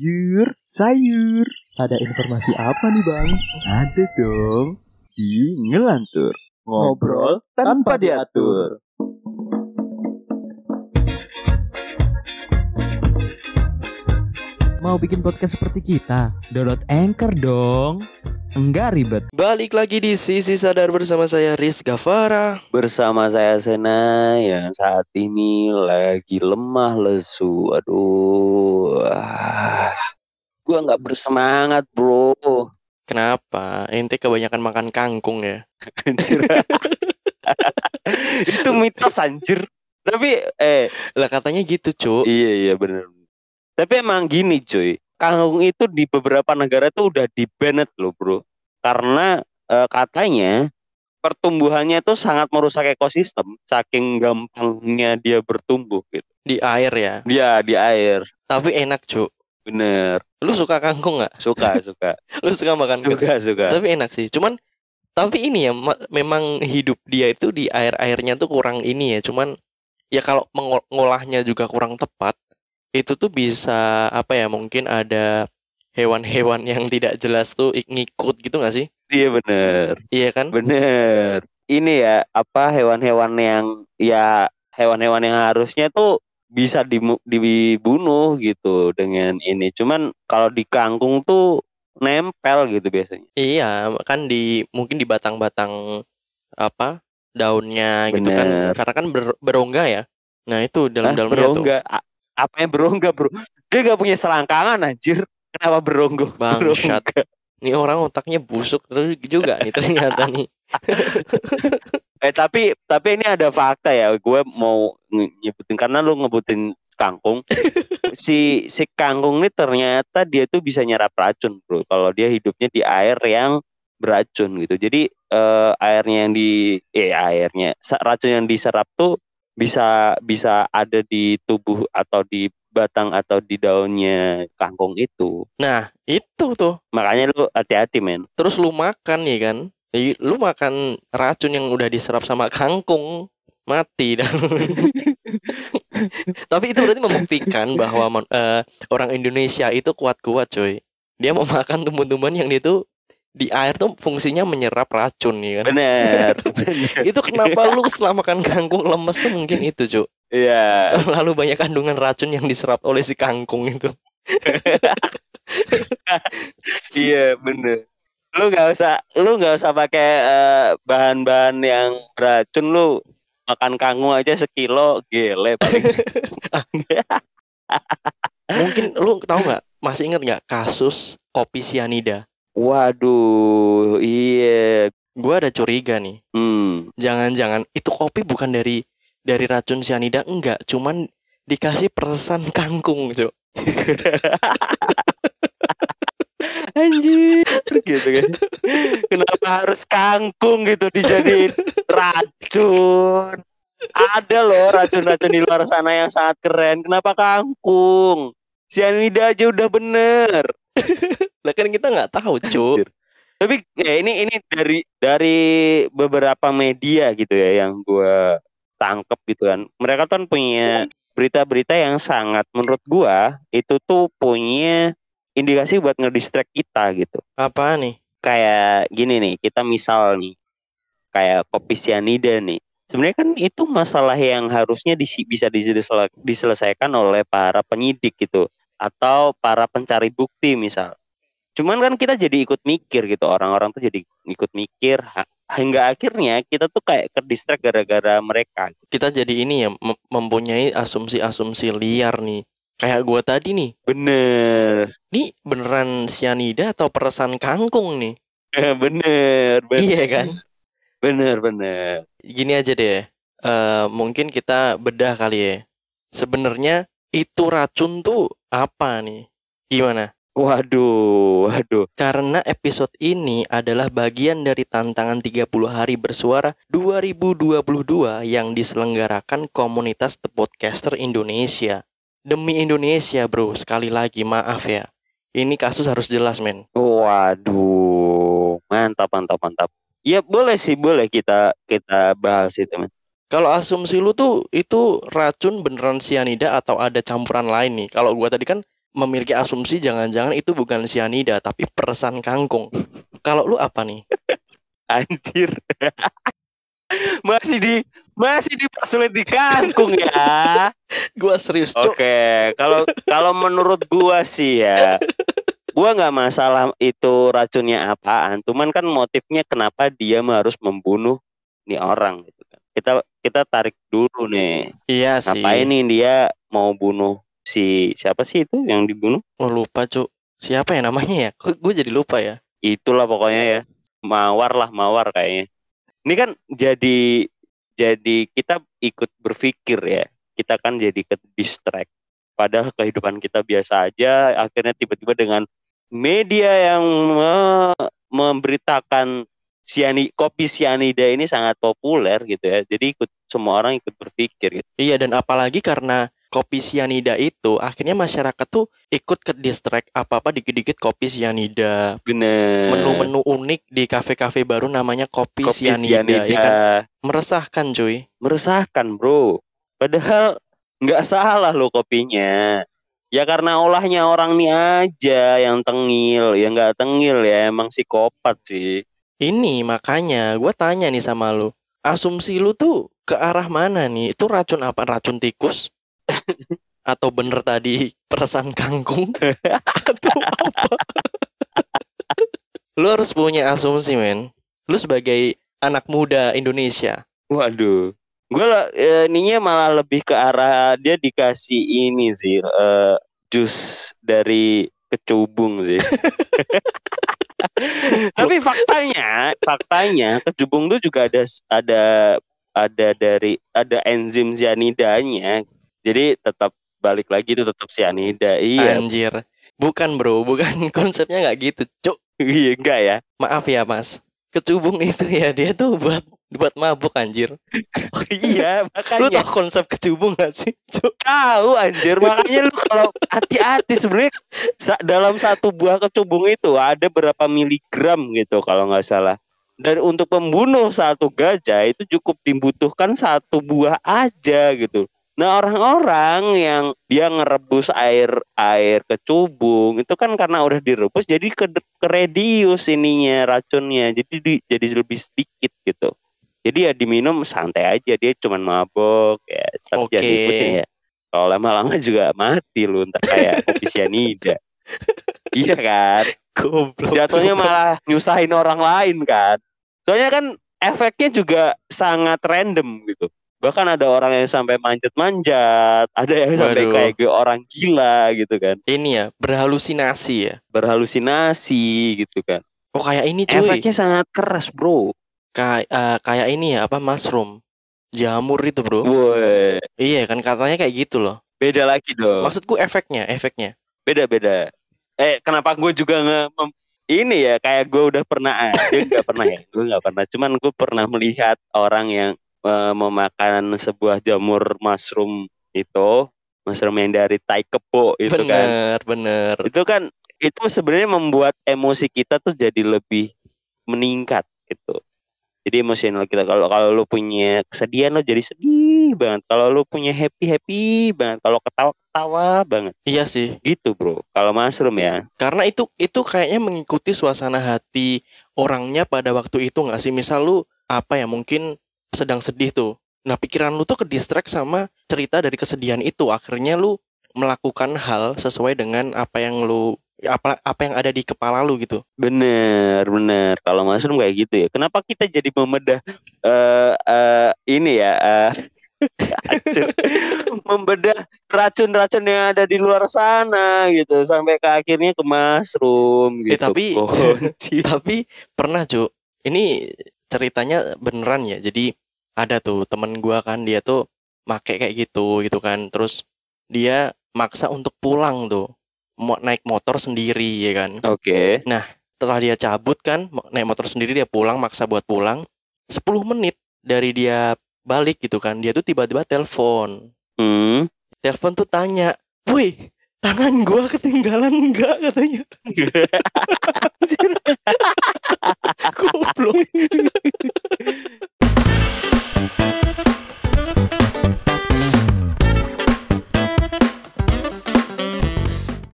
Sayur, sayur. Ada informasi apa nih bang? Ada dong. Di Ngelantur. Ngobrol tanpa diatur. Mau bikin podcast seperti kita? Download Anchor dong. Enggak ribet. Balik lagi di Sisi Sadar bersama saya Riz Gavara bersama saya Sena yang saat ini lagi lemah lesu. Aduh, ah, gua nggak bersemangat bro. Kenapa? Ente kebanyakan makan kangkung ya? Anjir. Itu mitos anjir. Tapi eh Lah katanya gitu cu iya iya bener. Tapi emang gini cuy, kangkung itu di beberapa negara tuh udah di banned loh bro. Karena eh, katanya pertumbuhannya itu sangat merusak ekosistem, saking gampangnya dia bertumbuh gitu. Di air ya Dia di air, Tapi enak cu bener. Lu suka kangkung nggak? Suka suka Lu suka makan kangkung? suka suka. Tapi enak sih Cuman Tapi ini ya ma- Memang hidup dia itu di air-airnya tuh kurang ini ya Cuman Ya kalau mengolahnya juga kurang tepat Itu tuh bisa Apa ya Mungkin ada Hewan-hewan yang tidak jelas tuh ik- ngikut gitu gak sih? Iya bener Iya kan? bener. Ini ya apa hewan-hewan yang ya hewan-hewan yang harusnya tuh bisa dibunuh gitu dengan ini. Cuman kalau di kangkung tuh nempel gitu biasanya. Iya, kan di mungkin di batang-batang apa daunnya gitu kan, Bener. karena kan ber- berongga ya. Nah itu Hah, dalam-dalamnya tuh, berongga. Apa yang berongga bro? Dia gak punya selangkangan anjir. Kenapa berongga? bangsat. Berongga. Ini orang otaknya busuk terus juga nih ternyata nih. Eh tapi tapi ini ada fakta ya. Gue mau nyebutin karena lu ngebutin kangkung. si si kangkung ini ternyata dia tuh bisa nyerap racun, Bro. Kalau dia hidupnya di air yang beracun gitu. Jadi eh, airnya yang di eh airnya racun yang diserap tuh bisa bisa ada di tubuh atau di batang atau di daunnya kangkung itu. Nah itu tuh, Makanya lu hati-hati, men. terus lu makan ya kan, lu makan racun yang udah diserap sama kangkung mati dah. Tapi itu berarti membuktikan bahwa eh, orang Indonesia itu kuat-kuat coy. Dia mau makan tumbuh-tumbuhan yang dia tuh di air tuh fungsinya menyerap racun ya kan. Bener. bener. itu kenapa lu setelah makan kangkung lemes tuh mungkin itu cuk Iya. terlalu banyak kandungan racun yang diserap oleh si kangkung itu Iya bener. Lu nggak usah, lu nggak usah pakai eh, bahan-bahan yang beracun lu makan kangkung aja sekilo gele paling. mungkin lu tahu nggak masih inget nggak kasus kopi sianida Waduh, iya. gua ada curiga nih Hmm. jangan-jangan itu kopi bukan dari dari racun sianida enggak cuman dikasih peresan kangkung cuk Anjir gitu kan. Kenapa harus kangkung gitu dijadiin racun? Ada loh racun-racun di luar sana yang sangat keren. Kenapa kangkung? Sianida aja udah bener. lah kan kita nggak tahu cuk Tapi ya ini ini dari dari beberapa media gitu ya yang gua tangkep gitu kan. Mereka kan punya berita-berita yang sangat menurut gua itu tuh punya indikasi buat ngedistract kita gitu. apa nih Kayak gini nih, kita misal nih kayak kopi sianida nih. Sebenarnya kan itu masalah yang harusnya disi- bisa disele- diselesaikan oleh para penyidik gitu atau para pencari bukti misal. Cuman kan kita jadi ikut mikir gitu, orang-orang tuh jadi ikut mikir hingga akhirnya kita tuh kayak ke distract gara-gara mereka. kita jadi ini ya mem- mempunyai asumsi-asumsi liar nih kayak gua tadi nih Bener, Ini beneran sianida atau peresan kangkung nih? bener, bener, Iya kan? bener, bener. Gini aja deh. eh mungkin kita bedah kali ya. Sebenarnya itu racun tuh apa nih? Gimana? Waduh, waduh. Karena episode ini adalah bagian dari tantangan 30 hari bersuara 2022 yang diselenggarakan komunitas The Podcaster Indonesia. Demi Indonesia, bro. Sekali lagi, maaf ya. Ini kasus harus jelas, men. Waduh, mantap, mantap, mantap. Ya boleh sih, boleh kita kita bahas itu, men. Kalau asumsi lu tuh itu racun beneran sianida atau ada campuran lain nih? Kalau gua tadi kan memiliki asumsi jangan-jangan itu bukan sianida tapi peresan kangkung. Kalau lu apa nih? Anjir. masih di masih dipersulit di kangkung ya. Gua serius. Oke, kalau kalau menurut gua sih ya, gua nggak masalah itu racunnya apaan, cuman kan motifnya kenapa dia harus membunuh nih orang gitu kan. Kita kita tarik dulu nih. Iya sih. Apa ini dia mau bunuh si siapa sih itu yang dibunuh? Oh, lupa, Cuk. Siapa ya namanya ya? Gue jadi lupa ya? Itulah pokoknya ya. Mawar lah, mawar kayaknya. Ini kan jadi jadi kita ikut berpikir ya. Kita kan jadi ke distract. Padahal kehidupan kita biasa aja, akhirnya tiba-tiba dengan media yang me- memberitakan siani kopi sianida ini sangat populer gitu ya. Jadi ikut semua orang ikut berpikir gitu. Iya, dan apalagi karena kopi sianida itu akhirnya masyarakat tuh ikut ke distract apa-apa dikit-dikit kopi sianida. Bener. Menu-menu unik di kafe-kafe baru namanya kopi, kopi sianida, sianida. ya kan? Meresahkan, cuy. meresahkan bro padahal nggak salah loh kopinya ya karena olahnya orang nih aja yang tengil ya nggak tengil ya emang psikopat sih Ini makanya gue tanya nih sama lu. Asumsi lu tuh ke arah mana nih? Itu racun apa? Racun tikus? Atau bener tadi peresan kangkung? Atau apa? lu harus punya asumsi, men. Lu sebagai anak muda Indonesia. waduh gue ininya malah lebih ke arah dia dikasih ini sih eh, jus dari kecubung sih tapi faktanya faktanya kecubung tuh juga ada ada ada dari ada enzim cyanidanya jadi tetap balik lagi itu tetap cyanida iya Anjir. Bukan, Bro. Bukan konsepnya nggak gitu. Cuk, iya enggak ya maaf ya, Mas. Kecubung itu ya dia tuh buat buat mabuk anjir. iya Lu makanya tau konsep kecubung gak sih? Cuk. tahu anjir makanya lu kalau hati-hati sebenarnya dalam satu buah kecubung itu ada berapa miligram gitu kalau nggak salah dan untuk membunuh satu gajah itu cukup dibutuhkan satu buah aja gitu nah orang-orang yang dia ngerebus air air kecubung itu kan karena udah direbus jadi ke keredius ininya racunnya jadi di- jadi lebih sedikit gitu jadi ya diminum santai aja dia cuman mabok ya tapi jangan Oke. ikutin ya kalau lama-lama juga mati lu ntar kayak kopi sianida iya kan Goblok. jatuhnya malah nyusahin orang lain kan soalnya kan efeknya juga sangat random gitu bahkan ada orang yang sampai manjat-manjat ada yang sampai Waduh. kayak ge- orang gila gitu kan ini ya berhalusinasi ya. berhalusinasi gitu kan Oh kayak ini cuy. efeknya sangat keras bro Kayak eh, kayak ini ya apa mushroom. Jamur itu, Bro. Woi, Iya kan katanya kayak gitu loh. beda lagi dong Maksudku efeknya, efeknya. beda-beda eh kenapa gue juga nge ini ya kayak gue udah pernah aja nggak pernah ya gue nggak pernah cuman gue pernah melihat orang yang eh, memakan sebuah jamur mushroom itu mushroom yang dari tai kebo itu kan bener, bener. itu kan itu sebenarnya membuat emosi kita tuh jadi lebih meningkat gitu jadi emosional kita kalau kalau lu punya kesedihan lo jadi sedih banget kalau lu punya happy happy banget kalau ketawa ketawa banget Iya sih. gitu bro kalau mushroom ya Karena itu itu kayaknya mengikuti suasana hati orangnya pada waktu itu nggak sih? Misal lu apa ya mungkin sedang sedih tuh. Nah pikiran lu tuh ke distract sama cerita dari kesedihan itu. Akhirnya lu melakukan hal sesuai dengan apa yang lu apa apa yang ada di kepala lu gitu. Bener, bener. Kalau mushroom kayak gitu ya. Kenapa kita jadi membedah eh eh, ini ya? eh, hancur. membedah racun-racun yang ada di luar sana gitu sampai ke akhirnya ke mushroom Eh, gitu. tapi- Kunci. Tapi pernah Cuk, ini ceritanya beneran ya. Jadi ada tuh temen gua kan dia tuh make kayak gitu gitu kan. Terus dia maksa untuk pulang tuh. Mau naik motor sendiri ya kan. Oke. Setelah dia cabut kan naik motor sendiri dia pulang maksa buat pulang. 10 menit dari dia balik gitu kan. Dia tuh tiba-tiba telepon. Hmm. Telepon tuh tanya, "Woi, tangan gua ketinggalan enggak?" katanya. Goblok.